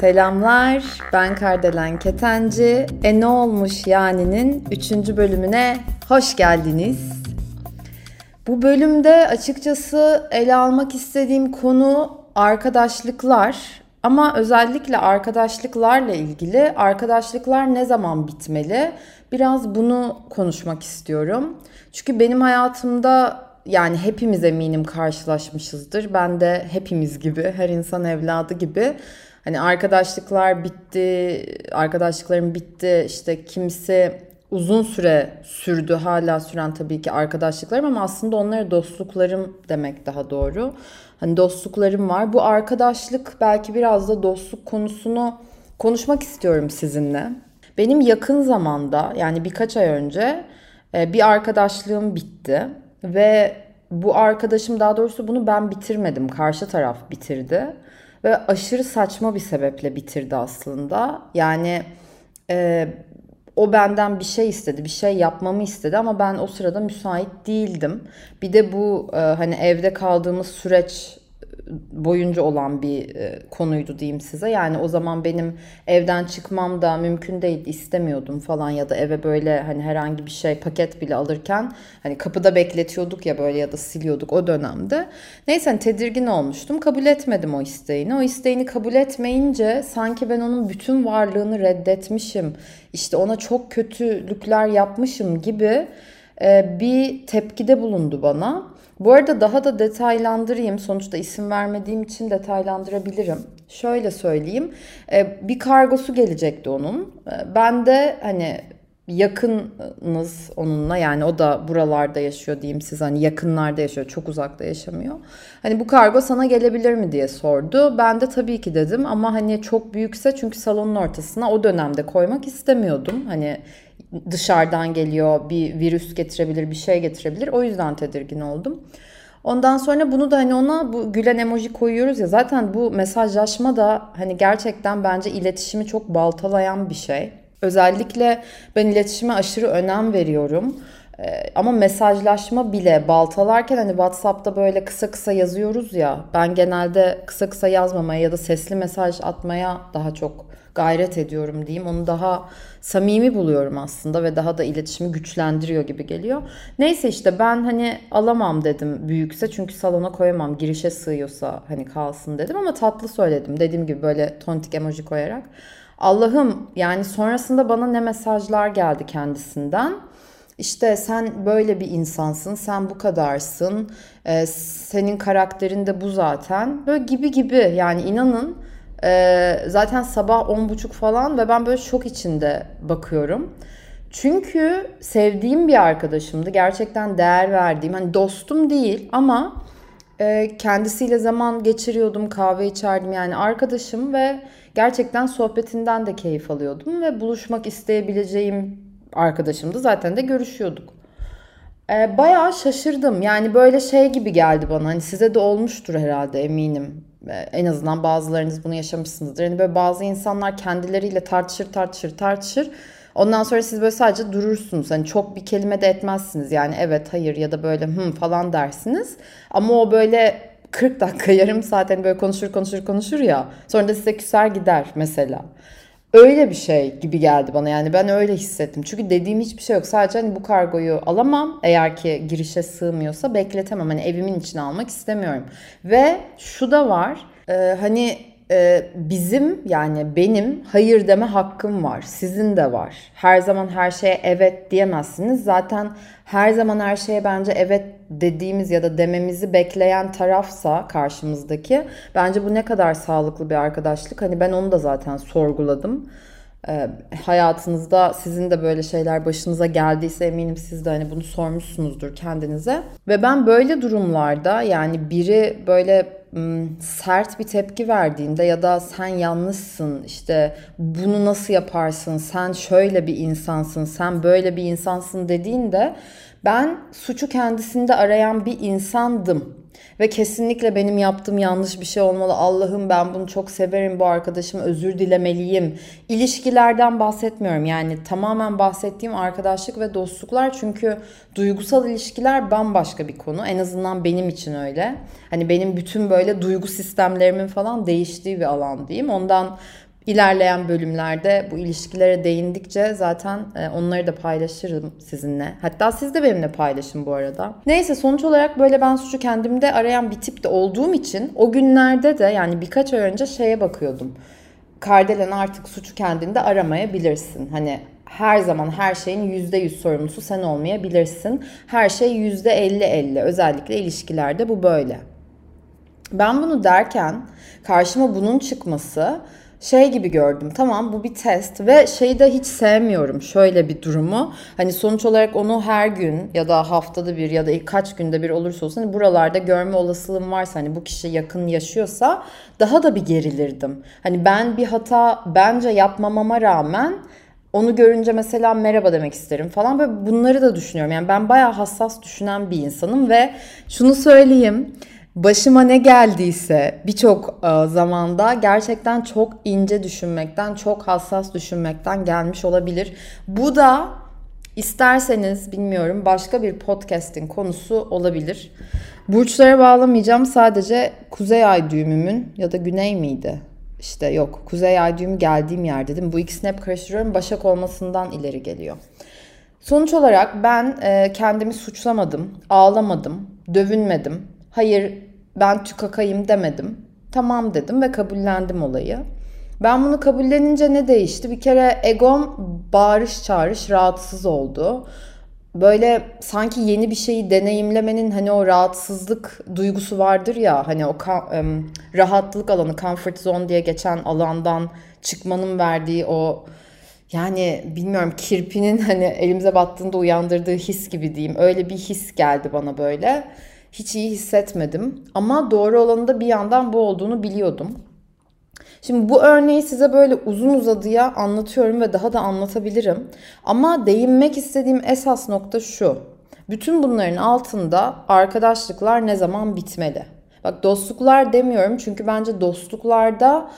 Selamlar, ben Kardelen Ketenci. E ne olmuş yani'nin 3. bölümüne hoş geldiniz. Bu bölümde açıkçası ele almak istediğim konu arkadaşlıklar. Ama özellikle arkadaşlıklarla ilgili arkadaşlıklar ne zaman bitmeli? Biraz bunu konuşmak istiyorum. Çünkü benim hayatımda yani hepimiz eminim karşılaşmışızdır. Ben de hepimiz gibi, her insan evladı gibi Hani arkadaşlıklar bitti, arkadaşlıklarım bitti. İşte kimisi uzun süre sürdü, hala süren tabii ki arkadaşlıklarım ama aslında onlara dostluklarım demek daha doğru. Hani dostluklarım var. Bu arkadaşlık belki biraz da dostluk konusunu konuşmak istiyorum sizinle. Benim yakın zamanda yani birkaç ay önce e, bir arkadaşlığım bitti ve bu arkadaşım daha doğrusu bunu ben bitirmedim. Karşı taraf bitirdi. Ve aşırı saçma bir sebeple bitirdi aslında. Yani e, o benden bir şey istedi, bir şey yapmamı istedi ama ben o sırada müsait değildim. Bir de bu e, hani evde kaldığımız süreç boyunca olan bir e, konuydu diyeyim size. Yani o zaman benim evden çıkmam da mümkün değil istemiyordum falan ya da eve böyle hani herhangi bir şey paket bile alırken hani kapıda bekletiyorduk ya böyle ya da siliyorduk o dönemde. Neyse hani tedirgin olmuştum. Kabul etmedim o isteğini. O isteğini kabul etmeyince sanki ben onun bütün varlığını reddetmişim. İşte ona çok kötülükler yapmışım gibi e, bir tepkide bulundu bana. Bu arada daha da detaylandırayım. Sonuçta isim vermediğim için detaylandırabilirim. Şöyle söyleyeyim. E, bir kargosu gelecekti onun. E, ben de hani yakınız onunla yani o da buralarda yaşıyor diyeyim siz hani yakınlarda yaşıyor çok uzakta yaşamıyor. Hani bu kargo sana gelebilir mi diye sordu. Ben de tabii ki dedim ama hani çok büyükse çünkü salonun ortasına o dönemde koymak istemiyordum. Hani dışarıdan geliyor bir virüs getirebilir bir şey getirebilir o yüzden tedirgin oldum. Ondan sonra bunu da hani ona bu gülen emoji koyuyoruz ya zaten bu mesajlaşma da hani gerçekten bence iletişimi çok baltalayan bir şey. Özellikle ben iletişime aşırı önem veriyorum. Ee, ama mesajlaşma bile baltalarken hani WhatsApp'ta böyle kısa kısa yazıyoruz ya. Ben genelde kısa kısa yazmamaya ya da sesli mesaj atmaya daha çok gayret ediyorum diyeyim. Onu daha samimi buluyorum aslında ve daha da iletişimi güçlendiriyor gibi geliyor. Neyse işte ben hani alamam dedim büyükse çünkü salona koyamam girişe sığıyorsa hani kalsın dedim ama tatlı söyledim. Dediğim gibi böyle tontik emoji koyarak. Allah'ım yani sonrasında bana ne mesajlar geldi kendisinden. İşte sen böyle bir insansın, sen bu kadarsın, e, senin karakterin de bu zaten. Böyle gibi gibi yani inanın e, zaten sabah on buçuk falan ve ben böyle şok içinde bakıyorum. Çünkü sevdiğim bir arkadaşımdı. Gerçekten değer verdiğim, hani dostum değil ama e, kendisiyle zaman geçiriyordum, kahve içerdim yani arkadaşım ve gerçekten sohbetinden de keyif alıyordum ve buluşmak isteyebileceğim arkadaşımdı. Zaten de görüşüyorduk. E, bayağı şaşırdım. Yani böyle şey gibi geldi bana. Hani size de olmuştur herhalde eminim. En azından bazılarınız bunu yaşamışsınızdır. Hani böyle bazı insanlar kendileriyle tartışır tartışır tartışır. Ondan sonra siz böyle sadece durursunuz. Hani çok bir kelime de etmezsiniz. Yani evet, hayır ya da böyle hım falan dersiniz. Ama o böyle 40 dakika, yarım saat hani böyle konuşur konuşur konuşur ya. Sonra da size küser gider mesela. Öyle bir şey gibi geldi bana yani ben öyle hissettim. Çünkü dediğim hiçbir şey yok. Sadece hani bu kargoyu alamam. Eğer ki girişe sığmıyorsa bekletemem. Hani evimin içine almak istemiyorum. Ve şu da var. E, hani e, bizim yani benim hayır deme hakkım var. Sizin de var. Her zaman her şeye evet diyemezsiniz. Zaten her zaman her şeye bence evet dediğimiz ya da dememizi bekleyen tarafsa karşımızdaki bence bu ne kadar sağlıklı bir arkadaşlık. Hani ben onu da zaten sorguladım. E, hayatınızda sizin de böyle şeyler başınıza geldiyse eminim siz de hani bunu sormuşsunuzdur kendinize. Ve ben böyle durumlarda yani biri böyle sert bir tepki verdiğinde ya da sen yanlışsın işte bunu nasıl yaparsın sen şöyle bir insansın sen böyle bir insansın dediğinde ben suçu kendisinde arayan bir insandım. Ve kesinlikle benim yaptığım yanlış bir şey olmalı. Allah'ım ben bunu çok severim bu arkadaşım özür dilemeliyim. İlişkilerden bahsetmiyorum. Yani tamamen bahsettiğim arkadaşlık ve dostluklar. Çünkü duygusal ilişkiler bambaşka bir konu. En azından benim için öyle. Hani benim bütün böyle duygu sistemlerimin falan değiştiği bir alan diyeyim. Ondan İlerleyen bölümlerde bu ilişkilere değindikçe zaten e, onları da paylaşırım sizinle. Hatta siz de benimle paylaşın bu arada. Neyse sonuç olarak böyle ben suçu kendimde arayan bir tip de olduğum için o günlerde de yani birkaç ay önce şeye bakıyordum. Kardelen artık suçu kendinde aramayabilirsin. Hani her zaman her şeyin %100 sorumlusu sen olmayabilirsin. Her şey %50-50 özellikle ilişkilerde bu böyle. Ben bunu derken karşıma bunun çıkması şey gibi gördüm. Tamam bu bir test ve şeyi de hiç sevmiyorum şöyle bir durumu. Hani sonuç olarak onu her gün ya da haftada bir ya da kaç günde bir olursa olsun hani buralarda görme olasılığım varsa hani bu kişi yakın yaşıyorsa daha da bir gerilirdim. Hani ben bir hata bence yapmamama rağmen onu görünce mesela merhaba demek isterim falan ve bunları da düşünüyorum. Yani ben bayağı hassas düşünen bir insanım ve şunu söyleyeyim başıma ne geldiyse birçok e, zamanda gerçekten çok ince düşünmekten, çok hassas düşünmekten gelmiş olabilir. Bu da isterseniz bilmiyorum başka bir podcast'in konusu olabilir. Burçlara bağlamayacağım sadece kuzey ay düğümümün ya da güney miydi? İşte yok kuzey ay düğümü geldiğim yer dedim. Bu ikisini hep karıştırıyorum. Başak olmasından ileri geliyor. Sonuç olarak ben e, kendimi suçlamadım, ağlamadım, dövünmedim, hayır ben tükakayım demedim. Tamam dedim ve kabullendim olayı. Ben bunu kabullenince ne değişti? Bir kere egom bağırış çağırış rahatsız oldu. Böyle sanki yeni bir şeyi deneyimlemenin hani o rahatsızlık duygusu vardır ya hani o rahatlık alanı comfort zone diye geçen alandan çıkmanın verdiği o yani bilmiyorum kirpinin hani elimize battığında uyandırdığı his gibi diyeyim. Öyle bir his geldi bana böyle hiç iyi hissetmedim. Ama doğru olanı da bir yandan bu olduğunu biliyordum. Şimdi bu örneği size böyle uzun uzadıya anlatıyorum ve daha da anlatabilirim. Ama değinmek istediğim esas nokta şu. Bütün bunların altında arkadaşlıklar ne zaman bitmeli? Bak dostluklar demiyorum çünkü bence dostluklarda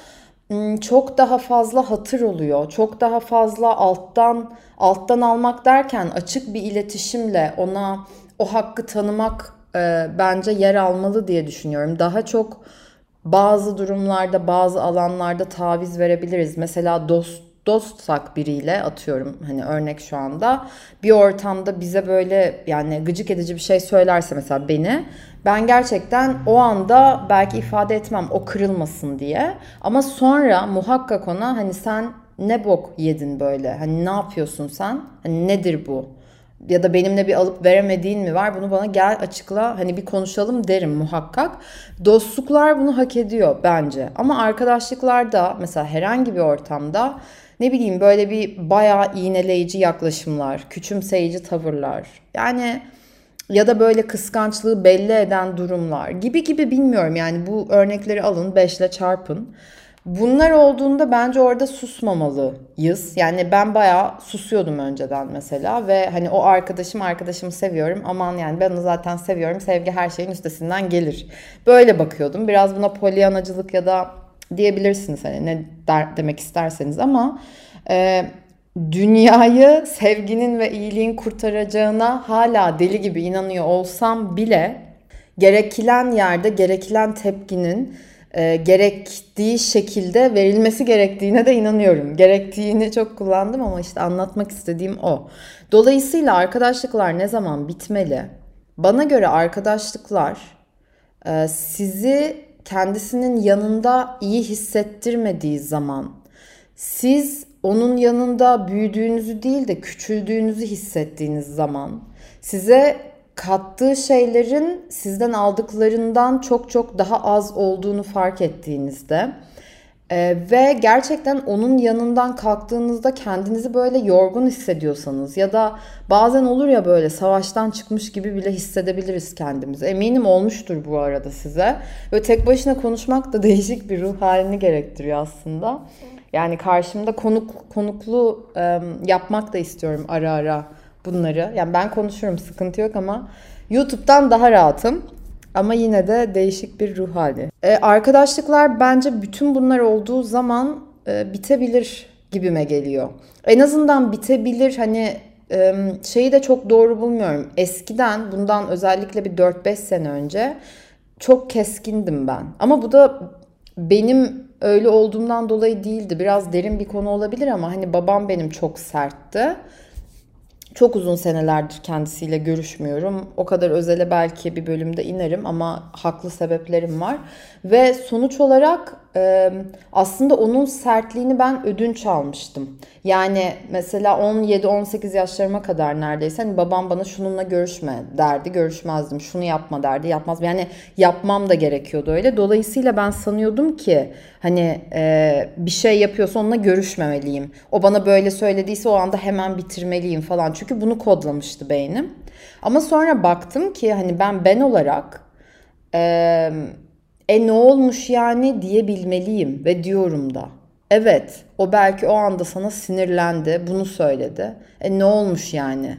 çok daha fazla hatır oluyor. Çok daha fazla alttan alttan almak derken açık bir iletişimle ona o hakkı tanımak e, bence yer almalı diye düşünüyorum. Daha çok bazı durumlarda, bazı alanlarda taviz verebiliriz. Mesela dost dostsak biriyle atıyorum hani örnek şu anda bir ortamda bize böyle yani gıcık edici bir şey söylerse mesela beni ben gerçekten o anda belki ifade etmem o kırılmasın diye ama sonra muhakkak ona hani sen ne bok yedin böyle hani ne yapıyorsun sen hani nedir bu ya da benimle bir alıp veremediğin mi var bunu bana gel açıkla hani bir konuşalım derim muhakkak. Dostluklar bunu hak ediyor bence ama arkadaşlıklarda mesela herhangi bir ortamda ne bileyim böyle bir bayağı iğneleyici yaklaşımlar, küçümseyici tavırlar yani ya da böyle kıskançlığı belli eden durumlar gibi gibi bilmiyorum yani bu örnekleri alın 5 ile çarpın. Bunlar olduğunda bence orada susmamalıyız. Yani ben bayağı susuyordum önceden mesela ve hani o arkadaşım arkadaşımı seviyorum. Aman yani ben onu zaten seviyorum. Sevgi her şeyin üstesinden gelir. Böyle bakıyordum. Biraz buna polyanacılık ya da diyebilirsiniz hani ne der, demek isterseniz ama e, dünyayı sevginin ve iyiliğin kurtaracağına hala deli gibi inanıyor olsam bile gerekilen yerde gerekilen tepkinin e, gerektiği şekilde verilmesi gerektiğine de inanıyorum. Gerektiğini çok kullandım ama işte anlatmak istediğim o. Dolayısıyla arkadaşlıklar ne zaman bitmeli? Bana göre arkadaşlıklar e, sizi kendisinin yanında iyi hissettirmediği zaman siz onun yanında büyüdüğünüzü değil de küçüldüğünüzü hissettiğiniz zaman size kattığı şeylerin sizden aldıklarından çok çok daha az olduğunu fark ettiğinizde ee, ve gerçekten onun yanından kalktığınızda kendinizi böyle yorgun hissediyorsanız ya da bazen olur ya böyle savaştan çıkmış gibi bile hissedebiliriz kendimizi. Eminim olmuştur bu arada size. Ve tek başına konuşmak da değişik bir ruh halini gerektiriyor aslında. Yani karşımda konuk konuklu e, yapmak da istiyorum ara ara bunları. Yani ben konuşurum sıkıntı yok ama YouTube'dan daha rahatım. Ama yine de değişik bir ruh hali. E, arkadaşlıklar bence bütün bunlar olduğu zaman e, bitebilir gibime geliyor. En azından bitebilir hani e, şeyi de çok doğru bulmuyorum. Eskiden bundan özellikle bir 4-5 sene önce çok keskindim ben. Ama bu da benim öyle olduğumdan dolayı değildi. Biraz derin bir konu olabilir ama hani babam benim çok sertti. Çok uzun senelerdir kendisiyle görüşmüyorum. O kadar özele belki bir bölümde inerim ama haklı sebeplerim var. Ve sonuç olarak aslında onun sertliğini ben ödünç almıştım. Yani mesela 17-18 yaşlarıma kadar neredeyse hani babam bana şununla görüşme derdi, görüşmezdim. Şunu yapma derdi, yapmaz. Yani yapmam da gerekiyordu öyle. Dolayısıyla ben sanıyordum ki hani e, bir şey yapıyorsa onunla görüşmemeliyim. O bana böyle söylediyse o anda hemen bitirmeliyim falan. Çünkü bunu kodlamıştı beynim. Ama sonra baktım ki hani ben ben olarak e, e ne olmuş yani diyebilmeliyim ve diyorum da. Evet, o belki o anda sana sinirlendi, bunu söyledi. E ne olmuş yani?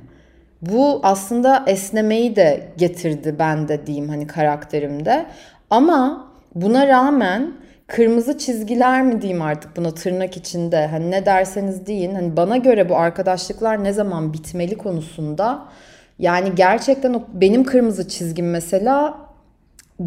Bu aslında esnemeyi de getirdi ben de diyeyim hani karakterimde. Ama buna rağmen kırmızı çizgiler mi diyeyim artık buna tırnak içinde hani ne derseniz deyin hani bana göre bu arkadaşlıklar ne zaman bitmeli konusunda yani gerçekten o benim kırmızı çizgim mesela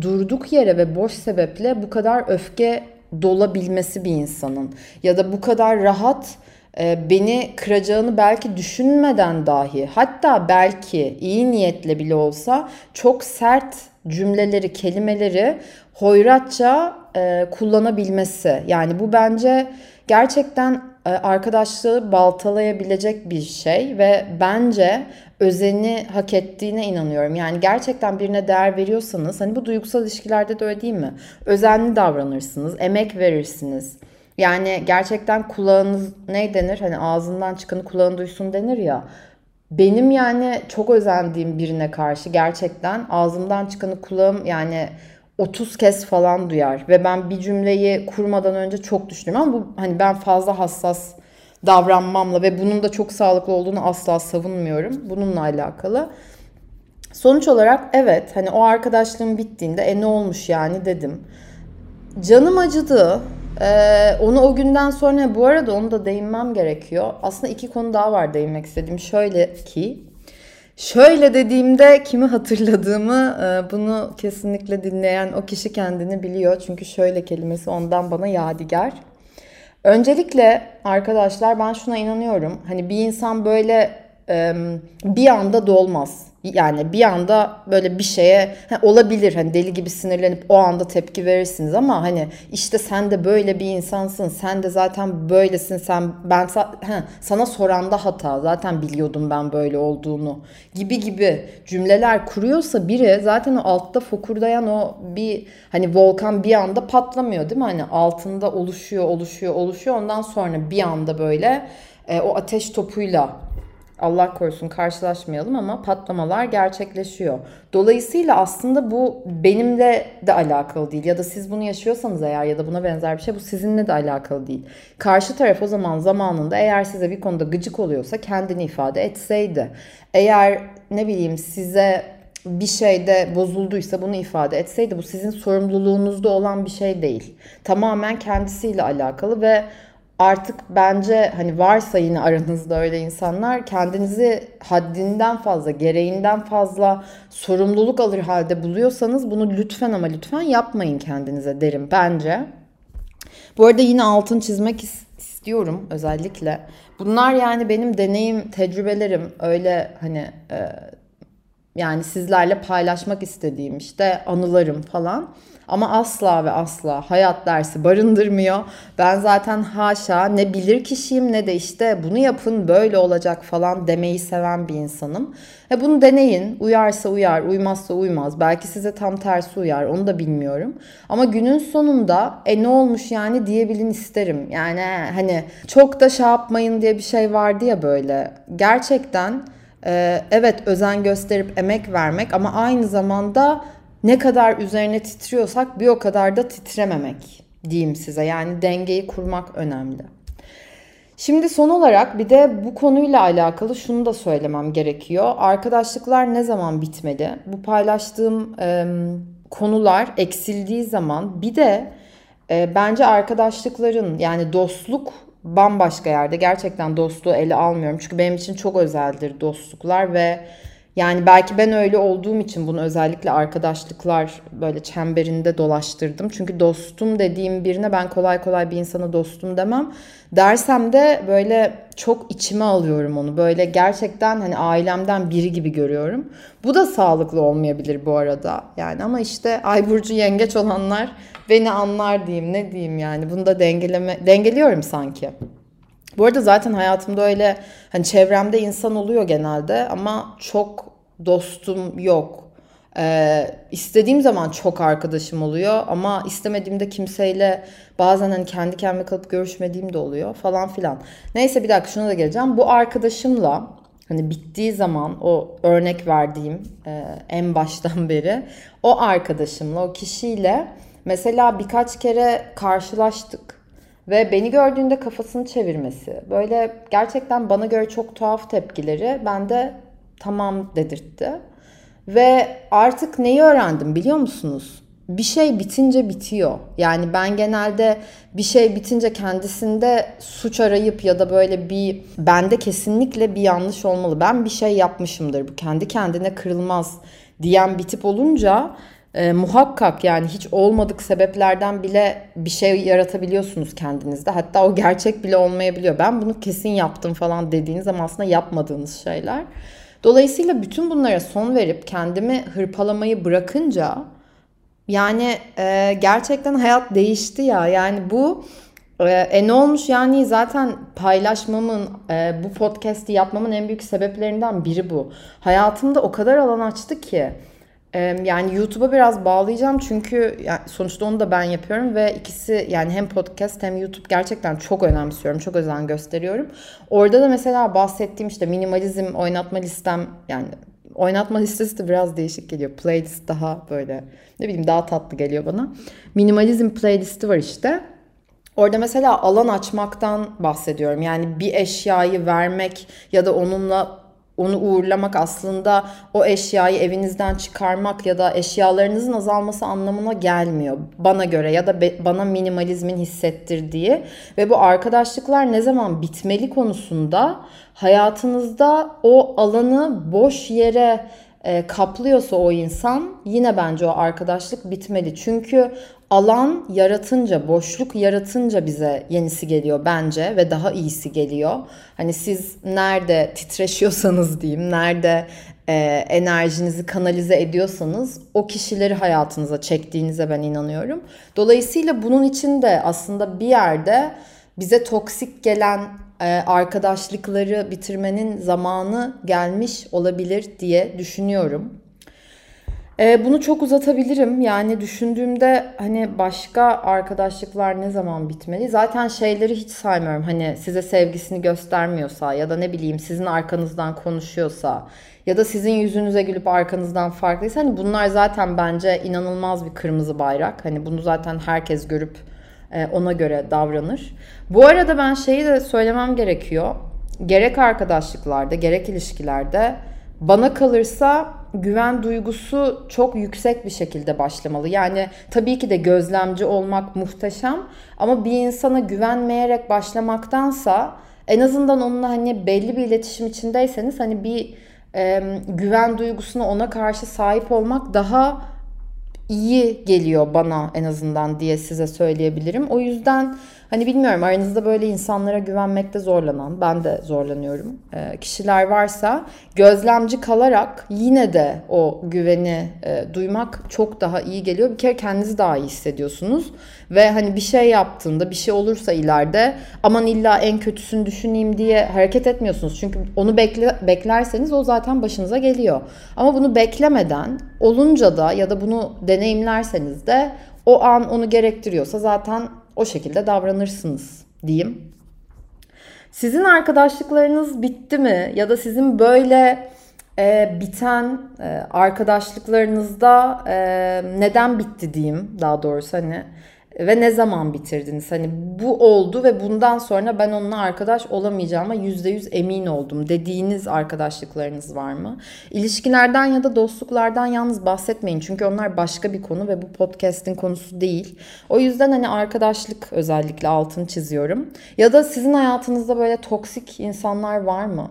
durduk yere ve boş sebeple bu kadar öfke dolabilmesi bir insanın ya da bu kadar rahat e, beni kıracağını belki düşünmeden dahi hatta belki iyi niyetle bile olsa çok sert cümleleri, kelimeleri hoyratça e, kullanabilmesi. Yani bu bence gerçekten arkadaşlığı baltalayabilecek bir şey ve bence özeni hak ettiğine inanıyorum. Yani gerçekten birine değer veriyorsanız hani bu duygusal ilişkilerde de öyle değil mi? Özenli davranırsınız, emek verirsiniz. Yani gerçekten kulağınız ne denir? Hani ağzından çıkanı kulağın duysun denir ya. Benim yani çok özendiğim birine karşı gerçekten ağzımdan çıkanı kulağım yani 30 kez falan duyar ve ben bir cümleyi kurmadan önce çok düşünüyorum ama bu hani ben fazla hassas davranmamla ve bunun da çok sağlıklı olduğunu asla savunmuyorum. Bununla alakalı. Sonuç olarak evet hani o arkadaşlığım bittiğinde e ne olmuş yani dedim. Canım acıdı. Ee, onu o günden sonra bu arada onu da değinmem gerekiyor. Aslında iki konu daha var değinmek istediğim. Şöyle ki Şöyle dediğimde kimi hatırladığımı e, bunu kesinlikle dinleyen o kişi kendini biliyor. Çünkü şöyle kelimesi ondan bana yadigar. Öncelikle arkadaşlar ben şuna inanıyorum. Hani bir insan böyle bir anda dolmaz. Yani bir anda böyle bir şeye he, olabilir. Hani deli gibi sinirlenip o anda tepki verirsiniz ama hani işte sen de böyle bir insansın sen de zaten böylesin sen ben he, sana soranda hata. Zaten biliyordum ben böyle olduğunu gibi gibi cümleler kuruyorsa biri zaten o altta fokurdayan o bir hani volkan bir anda patlamıyor değil mi? Hani altında oluşuyor oluşuyor oluşuyor. Ondan sonra bir anda böyle e, o ateş topuyla Allah korusun karşılaşmayalım ama patlamalar gerçekleşiyor. Dolayısıyla aslında bu benimle de alakalı değil ya da siz bunu yaşıyorsanız eğer ya da buna benzer bir şey bu sizinle de alakalı değil. Karşı taraf o zaman zamanında eğer size bir konuda gıcık oluyorsa kendini ifade etseydi. Eğer ne bileyim size bir şeyde bozulduysa bunu ifade etseydi bu sizin sorumluluğunuzda olan bir şey değil. Tamamen kendisiyle alakalı ve artık bence hani varsa yine aranızda öyle insanlar kendinizi haddinden fazla, gereğinden fazla sorumluluk alır halde buluyorsanız bunu lütfen ama lütfen yapmayın kendinize derim bence. Bu arada yine altın çizmek istiyorum özellikle. Bunlar yani benim deneyim, tecrübelerim öyle hani e, yani sizlerle paylaşmak istediğim işte anılarım falan. Ama asla ve asla hayat dersi barındırmıyor. Ben zaten haşa ne bilir kişiyim ne de işte bunu yapın böyle olacak falan demeyi seven bir insanım. E bunu deneyin. Uyarsa uyar, uymazsa uymaz. Belki size tam tersi uyar. Onu da bilmiyorum. Ama günün sonunda e ne olmuş yani diyebilin isterim. Yani hani çok da şey yapmayın diye bir şey vardı ya böyle. Gerçekten e, evet özen gösterip emek vermek ama aynı zamanda ne kadar üzerine titriyorsak bir o kadar da titrememek diyeyim size. Yani dengeyi kurmak önemli. Şimdi son olarak bir de bu konuyla alakalı şunu da söylemem gerekiyor. Arkadaşlıklar ne zaman bitmeli? Bu paylaştığım e, konular eksildiği zaman bir de e, bence arkadaşlıkların yani dostluk bambaşka yerde. Gerçekten dostluğu ele almıyorum. Çünkü benim için çok özeldir dostluklar ve yani belki ben öyle olduğum için bunu özellikle arkadaşlıklar böyle çemberinde dolaştırdım. Çünkü dostum dediğim birine ben kolay kolay bir insana dostum demem. Dersem de böyle çok içime alıyorum onu. Böyle gerçekten hani ailemden biri gibi görüyorum. Bu da sağlıklı olmayabilir bu arada. Yani ama işte Ay burcu yengeç olanlar beni anlar diyeyim ne diyeyim yani. Bunu da dengeleme dengeliyorum sanki. Bu arada zaten hayatımda öyle hani çevremde insan oluyor genelde ama çok dostum yok. Ee, istediğim zaman çok arkadaşım oluyor ama istemediğimde kimseyle bazen hani kendi kendime kalıp görüşmediğim de oluyor falan filan. Neyse bir dakika şuna da geleceğim. Bu arkadaşımla hani bittiği zaman o örnek verdiğim e, en baştan beri o arkadaşımla o kişiyle mesela birkaç kere karşılaştık ve beni gördüğünde kafasını çevirmesi, böyle gerçekten bana göre çok tuhaf tepkileri bende tamam dedirtti. Ve artık neyi öğrendim biliyor musunuz? Bir şey bitince bitiyor. Yani ben genelde bir şey bitince kendisinde suç arayıp ya da böyle bir bende kesinlikle bir yanlış olmalı. Ben bir şey yapmışımdır. Bu kendi kendine kırılmaz diyen bir tip olunca e, muhakkak yani hiç olmadık sebeplerden bile bir şey yaratabiliyorsunuz kendinizde. Hatta o gerçek bile olmayabiliyor. Ben bunu kesin yaptım falan dediğiniz ama aslında yapmadığınız şeyler. Dolayısıyla bütün bunlara son verip kendimi hırpalamayı bırakınca yani e, gerçekten hayat değişti ya. Yani bu e, e ne olmuş yani zaten paylaşmamın, e, bu podcast'i yapmamın en büyük sebeplerinden biri bu. Hayatımda o kadar alan açtı ki yani YouTube'a biraz bağlayacağım çünkü sonuçta onu da ben yapıyorum ve ikisi yani hem podcast hem YouTube gerçekten çok önemsiyorum, çok özen gösteriyorum. Orada da mesela bahsettiğim işte minimalizm oynatma listem yani oynatma listesi de biraz değişik geliyor. Playlist daha böyle ne bileyim daha tatlı geliyor bana. Minimalizm playlisti var işte. Orada mesela alan açmaktan bahsediyorum. Yani bir eşyayı vermek ya da onunla onu uğurlamak aslında o eşyayı evinizden çıkarmak ya da eşyalarınızın azalması anlamına gelmiyor. Bana göre ya da be, bana minimalizmin hissettirdiği ve bu arkadaşlıklar ne zaman bitmeli konusunda hayatınızda o alanı boş yere e, kaplıyorsa o insan yine bence o arkadaşlık bitmeli. Çünkü alan yaratınca, boşluk yaratınca bize yenisi geliyor bence ve daha iyisi geliyor. Hani siz nerede titreşiyorsanız diyeyim, nerede e, enerjinizi kanalize ediyorsanız o kişileri hayatınıza çektiğinize ben inanıyorum. Dolayısıyla bunun için de aslında bir yerde bize toksik gelen e, arkadaşlıkları bitirmenin zamanı gelmiş olabilir diye düşünüyorum. E, bunu çok uzatabilirim. Yani düşündüğümde hani başka arkadaşlıklar ne zaman bitmeli? Zaten şeyleri hiç saymıyorum. Hani size sevgisini göstermiyorsa ya da ne bileyim sizin arkanızdan konuşuyorsa ya da sizin yüzünüze gülüp arkanızdan farklıysa hani bunlar zaten bence inanılmaz bir kırmızı bayrak. Hani bunu zaten herkes görüp e, ona göre davranır. Bu arada ben şeyi de söylemem gerekiyor. Gerek arkadaşlıklarda, gerek ilişkilerde bana kalırsa güven duygusu çok yüksek bir şekilde başlamalı. Yani tabii ki de gözlemci olmak muhteşem ama bir insana güvenmeyerek başlamaktansa en azından onunla hani belli bir iletişim içindeyseniz hani bir e, güven duygusuna ona karşı sahip olmak daha iyi geliyor bana en azından diye size söyleyebilirim. O yüzden hani bilmiyorum aranızda böyle insanlara güvenmekte zorlanan, ben de zorlanıyorum. E, kişiler varsa gözlemci kalarak yine de o güveni e, duymak çok daha iyi geliyor. Bir kere kendinizi daha iyi hissediyorsunuz ve hani bir şey yaptığında bir şey olursa ileride aman illa en kötüsünü düşüneyim diye hareket etmiyorsunuz. Çünkü onu bekle, beklerseniz o zaten başınıza geliyor. Ama bunu beklemeden olunca da ya da bunu deneyimlerseniz de o an onu gerektiriyorsa zaten o şekilde davranırsınız diyeyim. Sizin arkadaşlıklarınız bitti mi? Ya da sizin böyle e, biten e, arkadaşlıklarınızda e, neden bitti diyeyim daha doğrusu hani ve ne zaman bitirdiniz? Hani bu oldu ve bundan sonra ben onunla arkadaş olamayacağıma %100 emin oldum dediğiniz arkadaşlıklarınız var mı? İlişkilerden ya da dostluklardan yalnız bahsetmeyin. Çünkü onlar başka bir konu ve bu podcast'in konusu değil. O yüzden hani arkadaşlık özellikle altını çiziyorum. Ya da sizin hayatınızda böyle toksik insanlar var mı?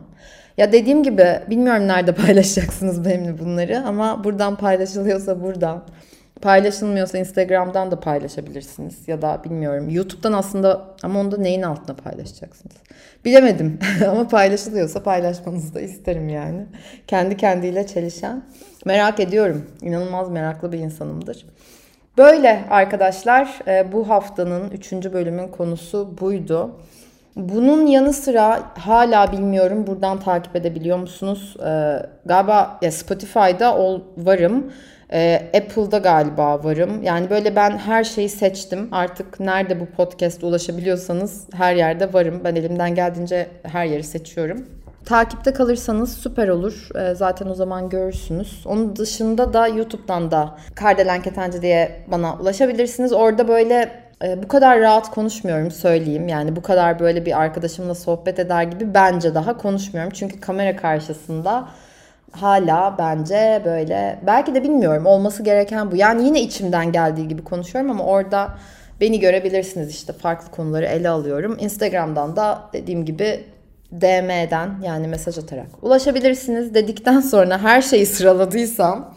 Ya dediğim gibi bilmiyorum nerede paylaşacaksınız benimle bunları ama buradan paylaşılıyorsa buradan. Paylaşılmıyorsa Instagram'dan da paylaşabilirsiniz ya da bilmiyorum YouTube'dan aslında ama onda neyin altına paylaşacaksınız? Bilemedim ama paylaşılıyorsa paylaşmanızı da isterim yani. Kendi kendiyle çelişen. Merak ediyorum. İnanılmaz meraklı bir insanımdır. Böyle arkadaşlar e, bu haftanın 3. bölümün konusu buydu. Bunun yanı sıra hala bilmiyorum buradan takip edebiliyor musunuz? Ee, galiba ya Spotify'da ol, varım. Ee, Apple'da galiba varım. Yani böyle ben her şeyi seçtim. Artık nerede bu podcast ulaşabiliyorsanız her yerde varım. Ben elimden geldiğince her yeri seçiyorum. Takipte kalırsanız süper olur. Ee, zaten o zaman görürsünüz. Onun dışında da YouTube'dan da Kardelen Ketenci diye bana ulaşabilirsiniz. Orada böyle e, bu kadar rahat konuşmuyorum söyleyeyim. Yani bu kadar böyle bir arkadaşımla sohbet eder gibi bence daha konuşmuyorum. Çünkü kamera karşısında hala bence böyle belki de bilmiyorum olması gereken bu. Yani yine içimden geldiği gibi konuşuyorum ama orada beni görebilirsiniz işte farklı konuları ele alıyorum. Instagram'dan da dediğim gibi DM'den yani mesaj atarak ulaşabilirsiniz dedikten sonra her şeyi sıraladıysam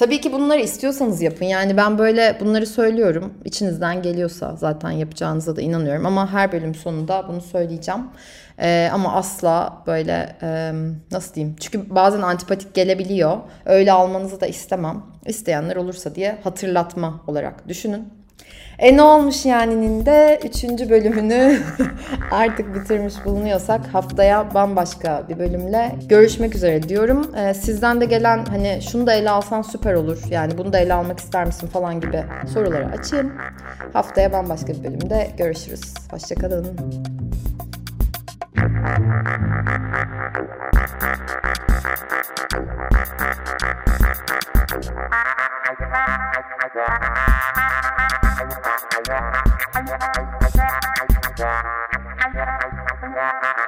Tabii ki bunları istiyorsanız yapın. Yani ben böyle bunları söylüyorum. İçinizden geliyorsa zaten yapacağınıza da inanıyorum. Ama her bölüm sonunda bunu söyleyeceğim. Ee, ama asla böyle e, nasıl diyeyim? Çünkü bazen antipatik gelebiliyor. Öyle almanızı da istemem. İsteyenler olursa diye hatırlatma olarak düşünün. E ne olmuş yani'nin de 3. bölümünü artık bitirmiş bulunuyorsak haftaya bambaşka bir bölümle görüşmek üzere diyorum. E, sizden de gelen hani şunu da ele alsan süper olur. Yani bunu da ele almak ister misin falan gibi soruları açayım. Haftaya bambaşka bir bölümde görüşürüz. Hoşçakalın. Thank you.